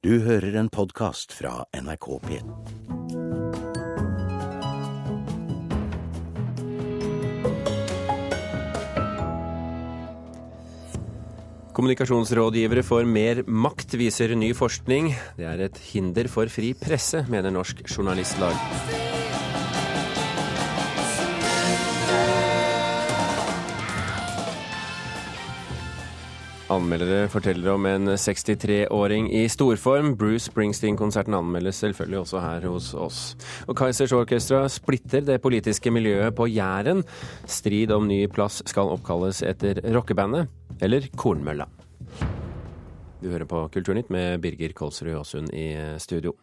Du hører en podkast fra NRK P1. Kommunikasjonsrådgivere får mer makt, viser ny forskning. Det er et hinder for fri presse, mener Norsk Journalistlag. Anmeldere forteller om en 63-åring i storform. Bruce Springsteen-konserten anmeldes selvfølgelig også her hos oss. Og Kaizers Orkestra splitter det politiske miljøet på Jæren. Strid om ny plass skal oppkalles etter rockebandet, eller Kornmølla. Du hører på Kulturnytt med Birger Kolsrud Aasund i studio.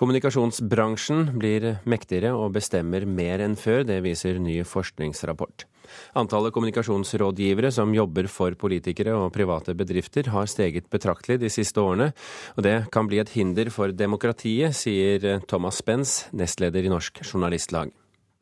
Kommunikasjonsbransjen blir mektigere og bestemmer mer enn før, det viser ny forskningsrapport. Antallet kommunikasjonsrådgivere som jobber for politikere og private bedrifter har steget betraktelig de siste årene, og det kan bli et hinder for demokratiet, sier Thomas Spence, nestleder i Norsk Journalistlag.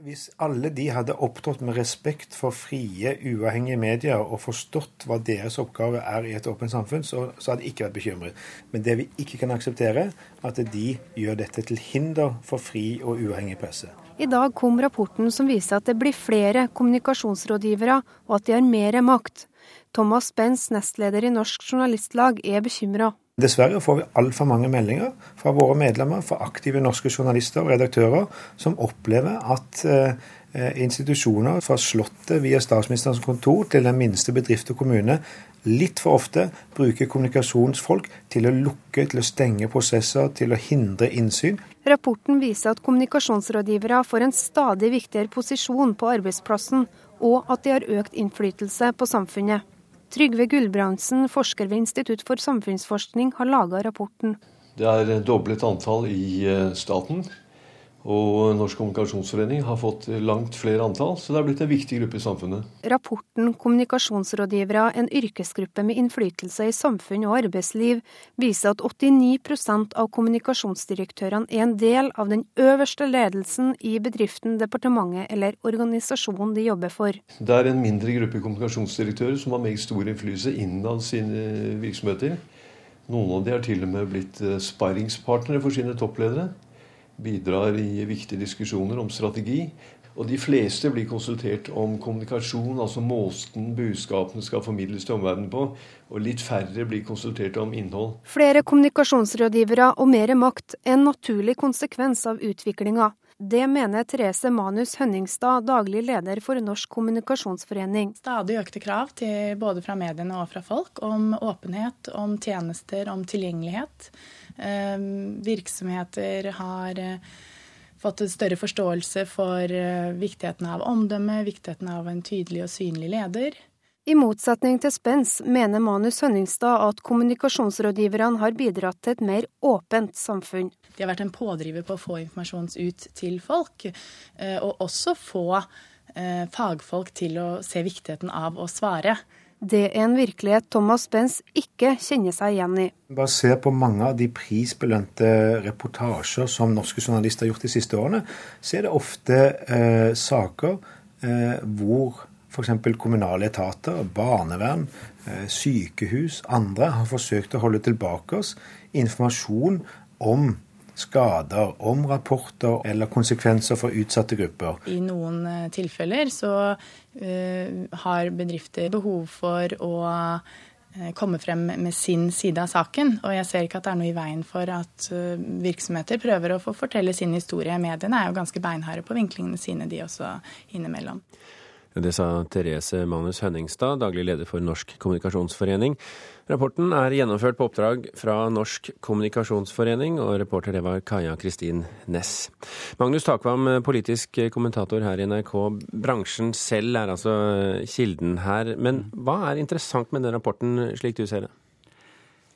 Hvis alle de hadde opptrådt med respekt for frie, uavhengige medier og forstått hva deres oppgave er i et åpent samfunn, så, så hadde de ikke vært bekymret. Men det vi ikke kan akseptere, er at de gjør dette til hinder for fri og uavhengig presse. I dag kom rapporten som viser at det blir flere kommunikasjonsrådgivere, og at de har mer makt. Thomas Benz, nestleder i Norsk Journalistlag, er bekymra. Dessverre får vi altfor mange meldinger fra våre medlemmer, fra aktive norske journalister og redaktører, som opplever at eh, institusjoner, fra Slottet via statsministerens kontor til den minste bedrift og kommune, litt for ofte bruker kommunikasjonsfolk til å lukke, til å stenge prosesser, til å hindre innsyn. Rapporten viser at kommunikasjonsrådgivere får en stadig viktigere posisjon på arbeidsplassen, og at de har økt innflytelse på samfunnet. Trygve Gulbrandsen, forsker ved Institutt for samfunnsforskning, har laga rapporten. Det er doblet antall i eh, staten. Og Norsk kommunikasjonsforening har fått langt flere antall, så det er blitt en viktig gruppe i samfunnet. Rapporten 'Kommunikasjonsrådgivere en yrkesgruppe med innflytelse i samfunn og arbeidsliv' viser at 89% av kommunikasjonsdirektørene er en del av den øverste ledelsen i bedriften, departementet eller organisasjonen de jobber for. Det er en mindre gruppe kommunikasjonsdirektører som har meget stor innflytelse innad sine virksomheter. Noen av de er til og med blitt eh, sparringspartnere for sine toppledere bidrar i viktige diskusjoner om strategi. Og de fleste blir konsultert om kommunikasjon, altså måten budskapene skal formidles til omverdenen på. Og litt færre blir konsultert om innhold. Flere kommunikasjonsrådgivere og mer makt er en naturlig konsekvens av utviklinga. Det mener Therese Manus Hønningstad, daglig leder for Norsk kommunikasjonsforening. Stadig økte krav til både fra mediene og fra folk om åpenhet, om tjenester, om tilgjengelighet. Ehm, virksomheter har eh, fått større forståelse for eh, viktigheten av omdømme, viktigheten av en tydelig og synlig leder. I motsetning til Spence mener Manus Hønningstad at kommunikasjonsrådgiverne har bidratt til et mer åpent samfunn. De har vært en pådriver på å få informasjon ut til folk, eh, og også få fagfolk til å se viktigheten av å svare. Det er en virkelighet Thomas Spence ikke kjenner seg igjen i. Bare se på mange av de prisbelønte reportasjer som norske journalister har gjort de siste årene, så er det ofte eh, saker eh, hvor f.eks. kommunale etater, barnevern, eh, sykehus, andre har forsøkt å holde tilbake oss informasjon om skader, om rapporter eller konsekvenser for utsatte grupper. I noen eh, tilfeller så uh, har bedrifter behov for å uh, komme frem med sin side av saken. Og jeg ser ikke at det er noe i veien for at uh, virksomheter prøver å få fortelle sin historie. Mediene er jo ganske beinharde på vinklingene sine, de også innimellom. Det sa Therese Manus Hønningstad, daglig leder for Norsk kommunikasjonsforening. Rapporten er gjennomført på oppdrag fra Norsk kommunikasjonsforening, og reporter det var Kaja Kristin Næss. Magnus Takvam, politisk kommentator her i NRK. Bransjen selv er altså kilden her. Men hva er interessant med den rapporten, slik du ser det?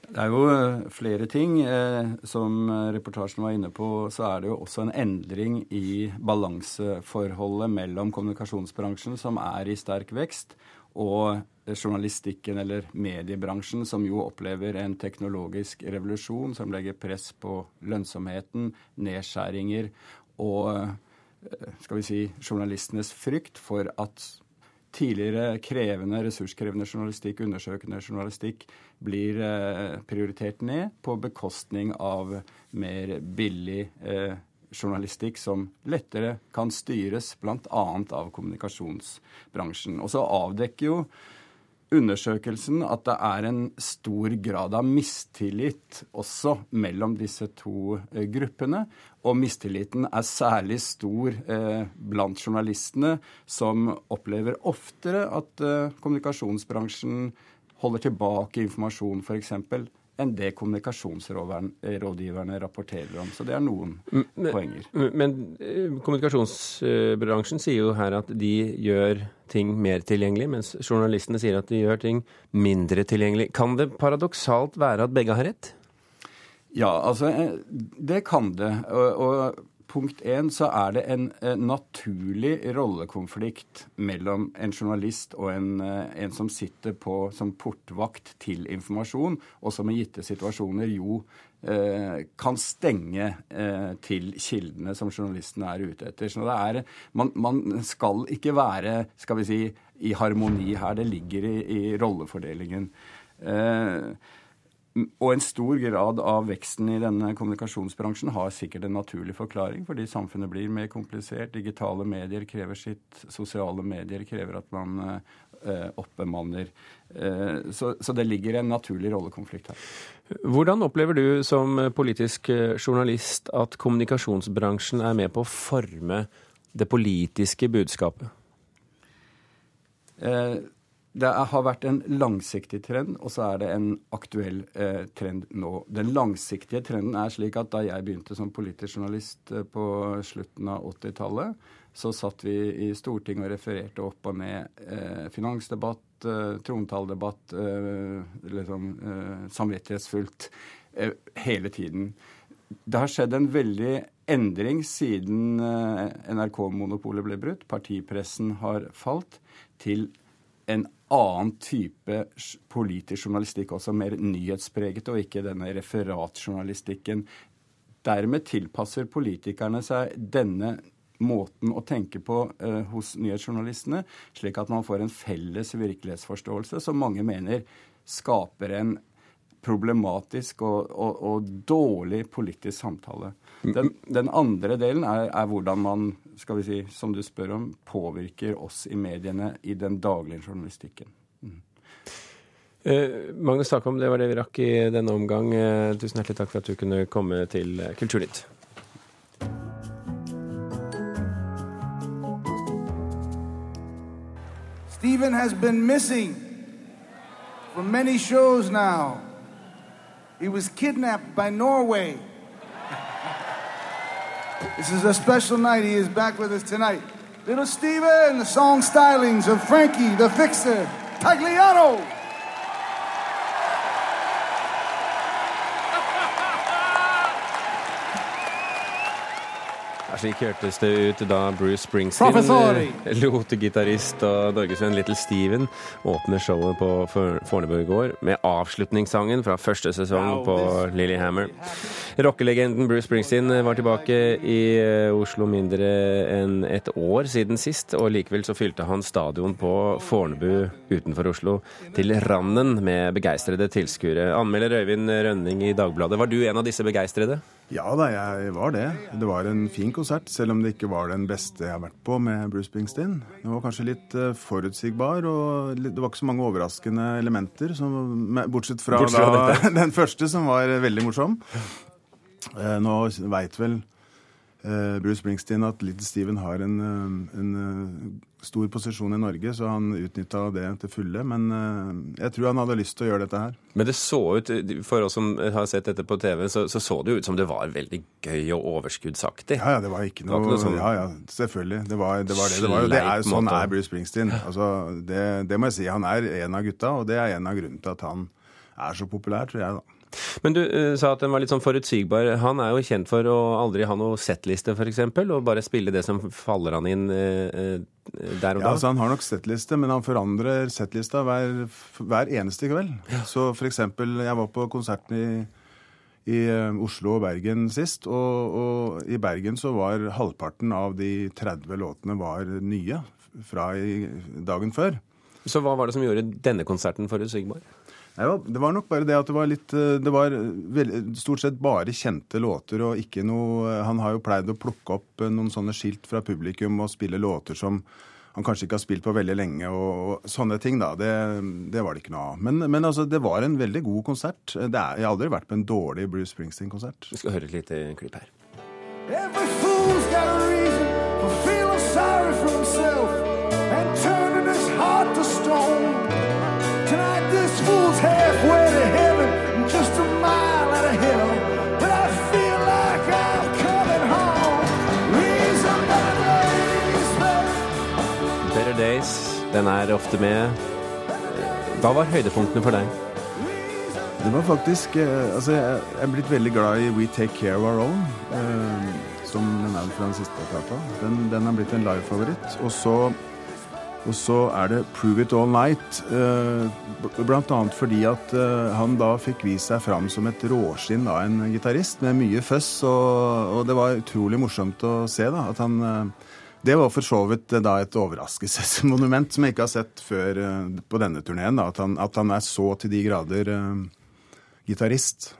Det er jo eh, flere ting. Eh, som reportasjen var inne på, så er det jo også en endring i balanseforholdet mellom kommunikasjonsbransjen, som er i sterk vekst, og journalistikken eller mediebransjen, som jo opplever en teknologisk revolusjon som legger press på lønnsomheten, nedskjæringer og eh, skal vi si, journalistenes frykt for at tidligere krevende, ressurskrevende journalistikk, undersøkende journalistikk, blir eh, prioritert ned på bekostning av mer billig eh, journalistikk som lettere kan styres bl.a. av kommunikasjonsbransjen. Og så avdekker jo undersøkelsen at det er en stor grad av mistillit også mellom disse to eh, gruppene. Og mistilliten er særlig stor eh, blant journalistene, som opplever oftere at eh, kommunikasjonsbransjen holder tilbake informasjon, f.eks enn det kommunikasjonsrådgiverne rapporterer om. Så det er noen men, poenger. Men eh, kommunikasjonsbransjen sier jo her at de gjør ting mer tilgjengelig, mens journalistene sier at de gjør ting mindre tilgjengelig. Kan det paradoksalt være at begge har rett? Ja, altså eh, det kan det. og, og punkt én så er det en eh, naturlig rollekonflikt mellom en journalist og en, eh, en, som sitter på som portvakt til informasjon, og som i gitte situasjoner jo eh, kan stenge til kildene som journalistene er ute etter. Så det er, man, man, skal ikke være skal vi si, i harmoni her. Det ligger i, i rollefordelingen. Eh, og en stor grad av veksten i denne kommunikasjonsbransjen har sikkert en naturlig forklaring, fordi samfunnet blir mer komplisert. Digitale medier krever sitt. Sosiale medier krever at man eh, oppbemanner. Eh, så, så, det ligger en naturlig rollekonflikt her. Hvordan opplever du som politisk eh, journalist at kommunikasjonsbransjen er med på å forme det politiske budskapet? Eh, det har vært en langsiktig trend, og så er det en aktuell eh, trend nå. Den langsiktige trenden er slik at da jeg begynte som politisk journalist eh, på slutten av 80-tallet, så satt vi i Stortinget og refererte opp og ned eh, finansdebatt, eh, trontaledebatt, eh, liksom samvittighetsfullt hele tiden. Det har skjedd en veldig endring siden NRK-monopolet ble brutt. Partipressen har falt til en annen type politisk journalistikk, også mer nyhetspreget, og ikke denne referatjournalistikken. Dermed tilpasser politikerne seg denne måten å tenke på eh, hos nyhetsjournalistene, slik at man får en felles virkelighetsforståelse som mange mener skaper en problematisk og, og, og dårlig politisk samtale. Den, den andre delen er, er, hvordan man, skal vi si, som du spør om, påvirker oss i mediene i den daglige journalistikken. Mm. Eh, Magnus Takam, det var det vi rakk i denne omgang. Eh, tusen hjertelig takk for at du kunne komme til Kulturnytt. Stephen has been missing for many shows now. He was kidnapped by Norway. this is a special night. He is back with us tonight. Little Steven, the song stylings of Frankie the Fixer Tagliano. Slik hørtes det ut da Bruce Springsteen Professori. Eh, lot gitarist og norgesvenn Little Steven åpne showet på Fornebu i går med avslutningssangen fra første sesong på Lillehammer. Rockelegenden Bruce Springsteen var tilbake i eh, Oslo mindre enn et år siden sist, og likevel så fylte han stadion på Fornebu utenfor Oslo til randen med begeistrede tilskuere. Anmelder Øyvind Rønning i Dagbladet, var du en av disse begeistrede? Ja da, jeg var det. Det var en fin konsert, selv om det ikke var den beste jeg har vært på med Bruce Springsteen. Den var kanskje litt uh, forutsigbar, og det var ikke så mange overraskende elementer, som, bortsett fra, bortsett fra da, den første, som var veldig morsom. Uh, nå veit vel Bruce Springsteen at Little Steven har en, en stor posisjon i Norge, så han utnytta det til fulle. Men eh, jeg tror han hadde lyst til å gjøre dette her. Men det så ut, for oss som har sett dette på TV, så så, så det ut som det var veldig gøy og overskuddsaktig. Ja, ja, det var ikke noe, var ikke noe sånn... Ja, ja, selvfølgelig. Det var det. Var det. det, var, det er, sånn er Bruce Springsteen. Altså, det, det må jeg si. Han er en av gutta, og det er en av grunnene til at han er så populær, tror jeg. da. Men du uh, sa at den var litt sånn forutsigbar. Han er jo kjent for å aldri ha noe settliste, f.eks., og bare spille det som faller han inn uh, der og da. Ja, altså Han har nok settliste, men han forandrer settlista hver, hver eneste kveld. Ja. Så f.eks. jeg var på konserten i i eh, Oslo og Bergen sist. Og, og, i Bergen så var halvparten av de 30 låtene var nye fra i, dagen før. Så hva var det som gjorde denne konserten forutsigbar? Ja, det var nok bare det at det var litt eh, Det var stort sett bare kjente låter og ikke noe Han har jo pleid å plukke opp eh, noen sånne skilt fra publikum og spille låter som han kanskje ikke har spilt på veldig lenge, og, og sånne ting, da. Det, det, var det ikke noe av. Men, men altså, det var en veldig god konsert. Er, jeg har aldri vært på en dårlig Bruce Springsteen-konsert. Vi skal høre et lite klipp her. Every fool's got a reason for feeling sorry for himself halfway to heaven and just a mile out of hell. But I feel like I'm coming home. Reason Better Days, den er ofte med. Hva var høydepunktene for deg? Det var faktisk eh, Altså, jeg er blitt veldig glad i We Take Care of Our Own. Eh, som den er fra den siste plata. Den, den er blitt en live-favoritt. Og så og så er det Prove It All Night. bl.a. blant annet fordi at eh, han da fikk vist seg fram som et råskinn av en gitarist med mye føss. Og, og, det var utrolig morsomt å se da, at han eh, Det var for så vidt da et overraskelsesmonument som jeg ikke har sett før på denne turneen. At, at, han er så til de grader gitarist.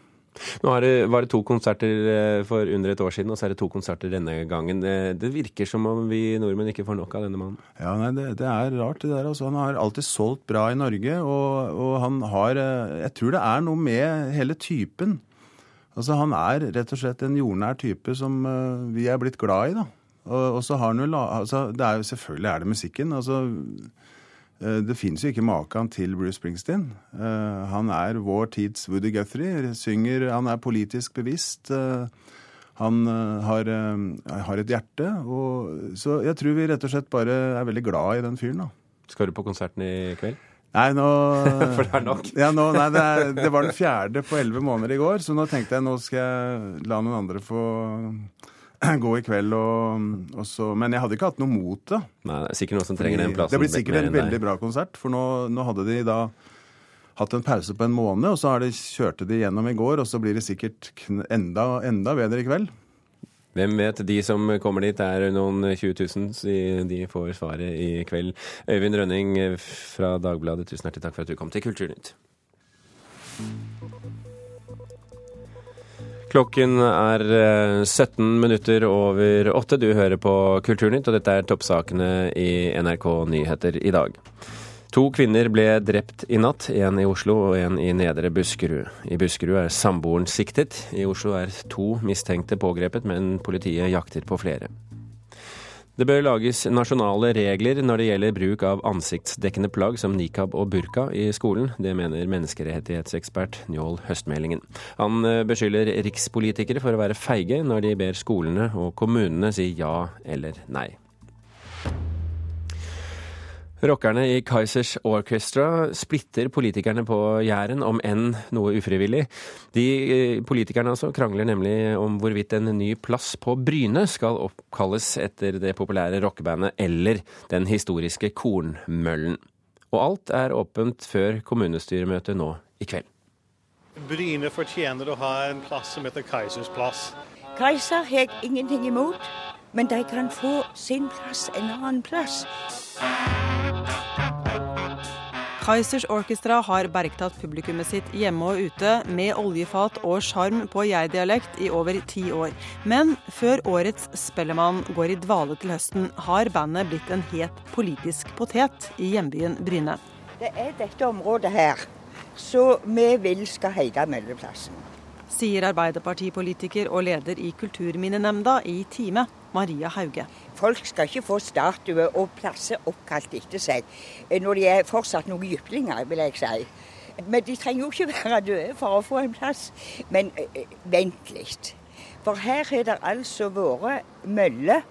Nå det, var det to konserter eh, for under et år siden, og så er det to konserter denne gangen. Det virker som om vi nordmenn ikke får nok av denne mannen. Ja, nei, det, det er rart, det der. Altså, han har alltid solgt bra i Norge, og, og, han har eh, Jeg tror det er noe med hele typen. Altså, Han er rett og slett en jordnær type som vi er blitt glad i, da. Og, og så har han jo altså, Selvfølgelig er det musikken. altså Eh, det fins jo ikke maken til Bruce Springsteen. Eh, han er vår tids Woody Guthrie. Synger, han er politisk bevisst. Eh, han har, har et hjerte. Og, så jeg tror vi rett og slett bare er veldig glad i den fyren. da. Skal du på konserten i kveld? Nei, nå For det er nok? Ja, nå, nei, det, er, det var den fjerde på elleve måneder i går, så nå tenkte jeg nå skal jeg la noen andre få gå i kveld og, og, så Men jeg hadde ikke hatt noe mot det. Nei, det er sikkert noen som trenger den plassen. Det blir sikkert en veldig bra konsert, for nå, nå, hadde de da hatt en pause på en måned, og så de, kjørte de gjennom i går, og så blir det sikkert enda, enda bedre i kveld. Hvem vet, de som kommer dit er noen 20 000, så de får svaret i kveld. Øyvind Rønning fra Dagbladet, tusen hjertelig takk for at du kom til Kulturnytt. Klokken er 17 eh, minutter over åtte. Du hører på Kulturnytt, og dette er toppsakene i NRK Nyheter i dag. To kvinner ble drept i natt, en i Oslo og en i Nedre Buskerud. I Buskerud er samboeren siktet. I Oslo er to mistenkte pågrepet, men politiet jakter på flere. Det bør lages nasjonale regler når det gjelder bruk av ansiktsdekkende plagg som nikab og burka i skolen. Det mener menneskerettighetsekspert Njål Høstmeldingen. Han eh, beskylder rikspolitikere for å være feige når de ber skolene og kommunene si ja eller nei. Rockerne i Kaizers Orchestra splitter politikerne på Jæren, om enn noe ufrivillig. De eh, politikerne altså krangler nemlig om hvorvidt en ny plass på Bryne skal oppkalles etter det populære rockebandet eller den historiske Kornmøllen. Og alt er åpent før kommunestyremøtet nå i kveld. Bryne fortjener å ha en plass som heter Kaisers plass. Kaiser har jeg ingenting imot, men de kan få sin plass en annen plass. Kaizers Orchestra har bergtatt publikummet sitt hjemme og ute med oljefat og sjarm på jeg-dialekt i over ti år. Men før årets Spellemann går i dvale til høsten, har bandet blitt en het politisk potet i hjembyen Bryne. Det er dette området her så vi vil skal heie Mølleplassen. Sier Arbeiderpartipolitiker og leder i Kulturminnenemnda i Time, Maria Hauge. Folk skal ikke få statuer og plasser oppkalt etter seg eh, når de er fortsatt noen jyplinger, vil jeg si. Men de trenger jo ikke være døde for å få en plass. Men eh, eh, vent litt. For her har det altså vært møller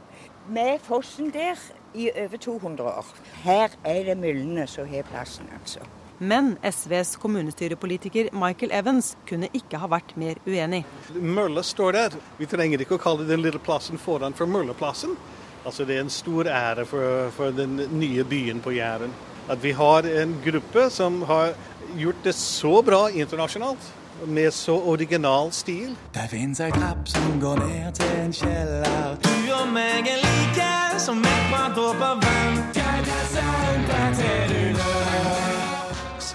med fossen der i over 200 år. Her er det møllene som har plassen, altså. Men SVs kommunestyrepolitiker Michael Evans kunne ikke ha vært mer uenig. Mølla står der. Vi trenger ikke å kalle den lille plassen foran for Mølleplassen. Altså Det er en stor ære for, for den nye byen på Jæren. At vi har en gruppe som har gjort det så bra internasjonalt. med så original stil. Det fins ei trapp som går ned til en kjeller. Du og meg er like som et par dråper vann. Jeg danser det er til du dør.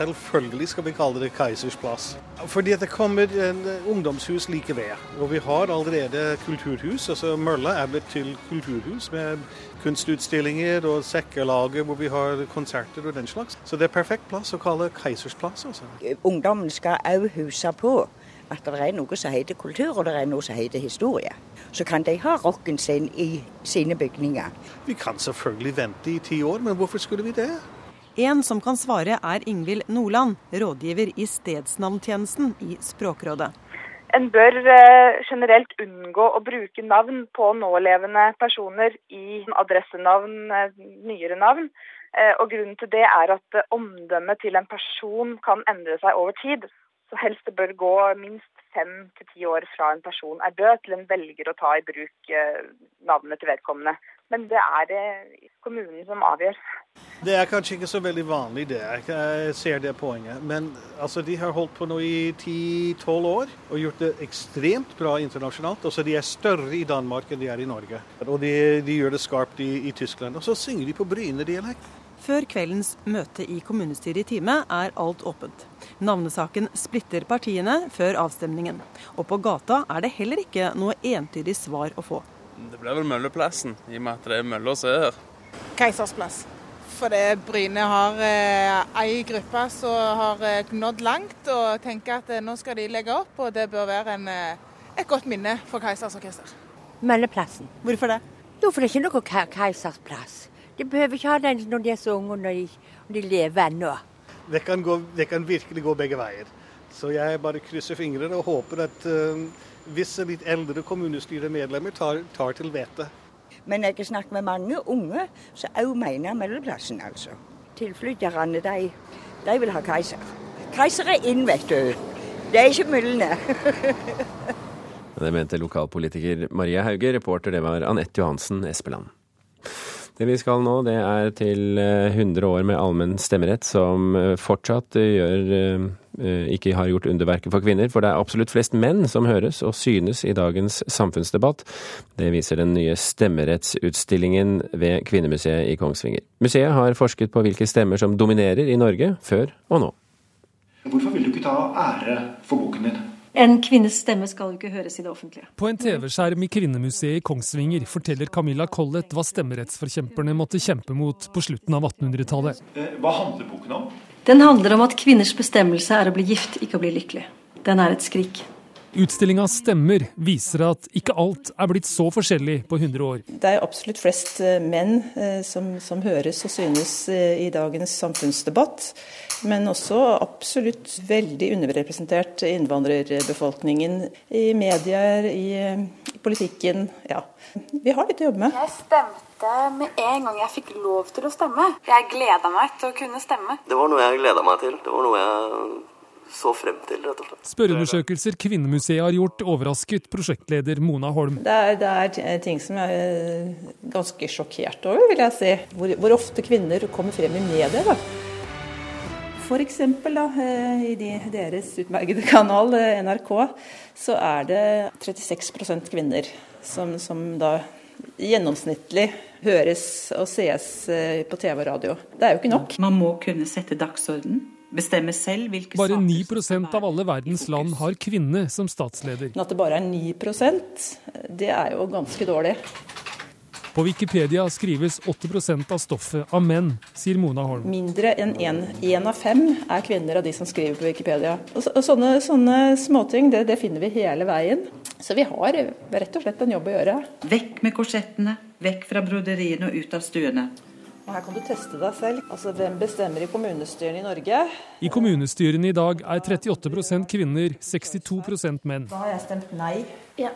Selvfølgelig skal vi kalle det Keisers plass. Fordi at det kommer en ungdomshus like ved. Og vi har allerede kulturhus. altså Mølla er blitt til kulturhus med kunstutstillinger og sekkelager hvor vi har konserter og den slags. Så det er perfekt plass å kalle Keisers plass. altså. Ungdommen skal òg huse på at det er noe som heter kultur, og det er noe som heter historie. Så kan de ha rocken sin i sine bygninger. Vi kan selvfølgelig vente i ti år, men hvorfor skulle vi det? En som kan svare er Ingvild Nordland, rådgiver i stedsnavntjenesten i Språkrådet. En bør eh, generelt unngå å bruke navn på nålevende personer i adressenavn, eh, nyere navn. Eh, Og Grunnen til det er at omdømmet til en person kan endre seg over tid. Så helst det bør gå minst fem til ti år fra en person er død til en velger å ta i bruk navnet til vedkommende. Men det er det kommunen som avgjør. Det er kanskje ikke så veldig vanlig, det. Jeg ser det poenget. Men altså, de har holdt på nå i 10-12 år og gjort det ekstremt bra internasjonalt. Altså, de er større i Danmark enn de er i Norge. Og de, de gjør det skarpt i, i Tyskland. Og så synger de på Bryne-dialekt. Før kveldens møte i kommunestyret i Time er alt åpent. Navnesaken splitter partiene før avstemningen. Og på gata er det heller ikke noe entydig svar å få. Det blir vel Mølleplassen, i og med at det er mølla som er her. Keisers plass. Fordi Bryne har eh, ei gruppe som har eh, nådd langt, og tenker at eh, nå skal de legge opp, og det bør være en, eh, et godt minne for Keisers orkester. Mølleplassen. Hvorfor det? Jo, for det er ikke noe Ke- Keisers plass. De behøver ikke ha den når de er så unge og når de, når de lever ennå. Det kan, det kan virkelig gå begge veier. Så jeg bare krysser fingrene og håper at uh, visse litt eldre kommunestyremedlemmer tar, tar til vettet. Men jeg har snakket med mange unge som òg mener Mellomplassen, altså. Tilflytterne, de, de vil ha Keiser. Keiser er inn, vet du. Det er ikke myllene. Det mente lokalpolitiker Maria Hauge. Reporter det var Anette Johansen Espeland. Det vi skal nå, det er til eh, 100 år med allmenn stemmerett, som eh, fortsatt eh, gjør eh, ikke har gjort underverket for kvinner, for det er absolutt flest menn som høres og synes i dagens samfunnsdebatt. Det viser den nye stemmerettsutstillingen ved Kvinnemuseet i Kongsvinger. Museet har forsket på hvilke stemmer som dominerer i Norge før og nå. Hvorfor vil du ikke ta ære for boken din? En kvinnes stemme skal jo ikke høres i det offentlige. På en TV-skjerm i Kvinnemuseet i Kongsvinger forteller Camilla Collett hva stemmerettsforkjemperne måtte kjempe mot på slutten av 1800-tallet. Eh, Hva handler boken om? Den handler om at kvinners bestemmelse er å bli gift, ikke å bli lykkelig. Den er et skrik. Utstillinga Stemmer viser at ikke alt er blitt så forskjellig på 100 år. Det er absolutt flest eh, menn eh, som, som høres og synes eh, i dagens samfunnsdebatt. Men også absolutt veldig underrepresentert innvandrerbefolkningen i medier, i, i politikken. Ja. Vi har litt å jobbe med. Jeg stemte med en gang jeg fikk lov til å stemme. Jeg gleda meg til å kunne stemme. Det var noe jeg gleda meg til. Det var noe jeg så frem til, rett og slett. Spørreundersøkelser Kvinnemuseet har gjort, overrasket prosjektleder Mona Holm. Det er, det er ting som jeg er ganske sjokkert over, vil jeg si. Hvor, hvor ofte kvinner kommer frem i medier. da. For eksempel da, eh, i de, deres utmerkede kanal eh, NRK, så er det 36% kvinner som, som da gjennomsnittlig høres og sees eh, på TV og radio. Det er jo ikke nok. Man må kunne sette dagsorden, bestemme selv hvilke Bare saker 9 av alle verdens land har kvinne som statsleder. At det bare er 9% det er jo ganske dårlig. På Wikipedia skrives 80% av stoffet av menn, sier Mona Holm. Mindre enn én av fem er kvinner av de som skriver på Wikipedia. Og, så, og sånne, sånne småting det, det finner vi hele veien. Så vi har rett og slett en jobb å gjøre. Vekk med korsettene, vekk fra broderiene og ut av stuene. Her kan du teste deg selv. Altså, Hvem bestemmer i kommunestyrene i Norge? I kommunestyrene i dag er 38% kvinner, 62 menn. Da har jeg stemt nei. Ja,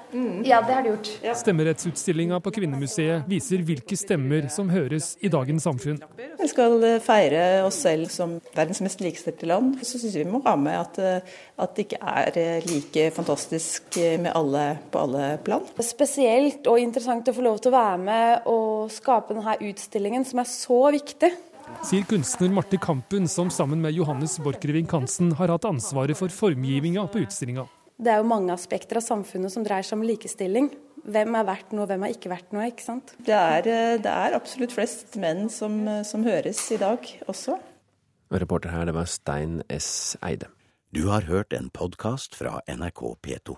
ja det har de gjort. Stemmerettsutstillinga på Kvinnemuseet viser hvilke stemmer som høres i dagens samfunn. Vi skal eh, feire oss selv som verdens mest likestilte land. Så syns vi må ha med at, eh, at det ikke er eh, like fantastisk med alle på alle plan. Spesielt og interessant å få lov til å være med og skape denne utstillingen som er så viktig. Sier kunstner Marte Kampen, som sammen med Johannes Borchgrevink Hansen har hatt ansvaret for formgivinga på utstillinga. Det er jo mange aspekter av samfunnet som dreier seg om likestilling. Hvem er verdt noe, hvem er ikke verdt noe, ikke sant? Det er, eh, det er absolutt flest menn som, eh, som høres i dag også. Og reporter her, det var Stein S. Eide. Du har hørt en podkast fra NRK P2.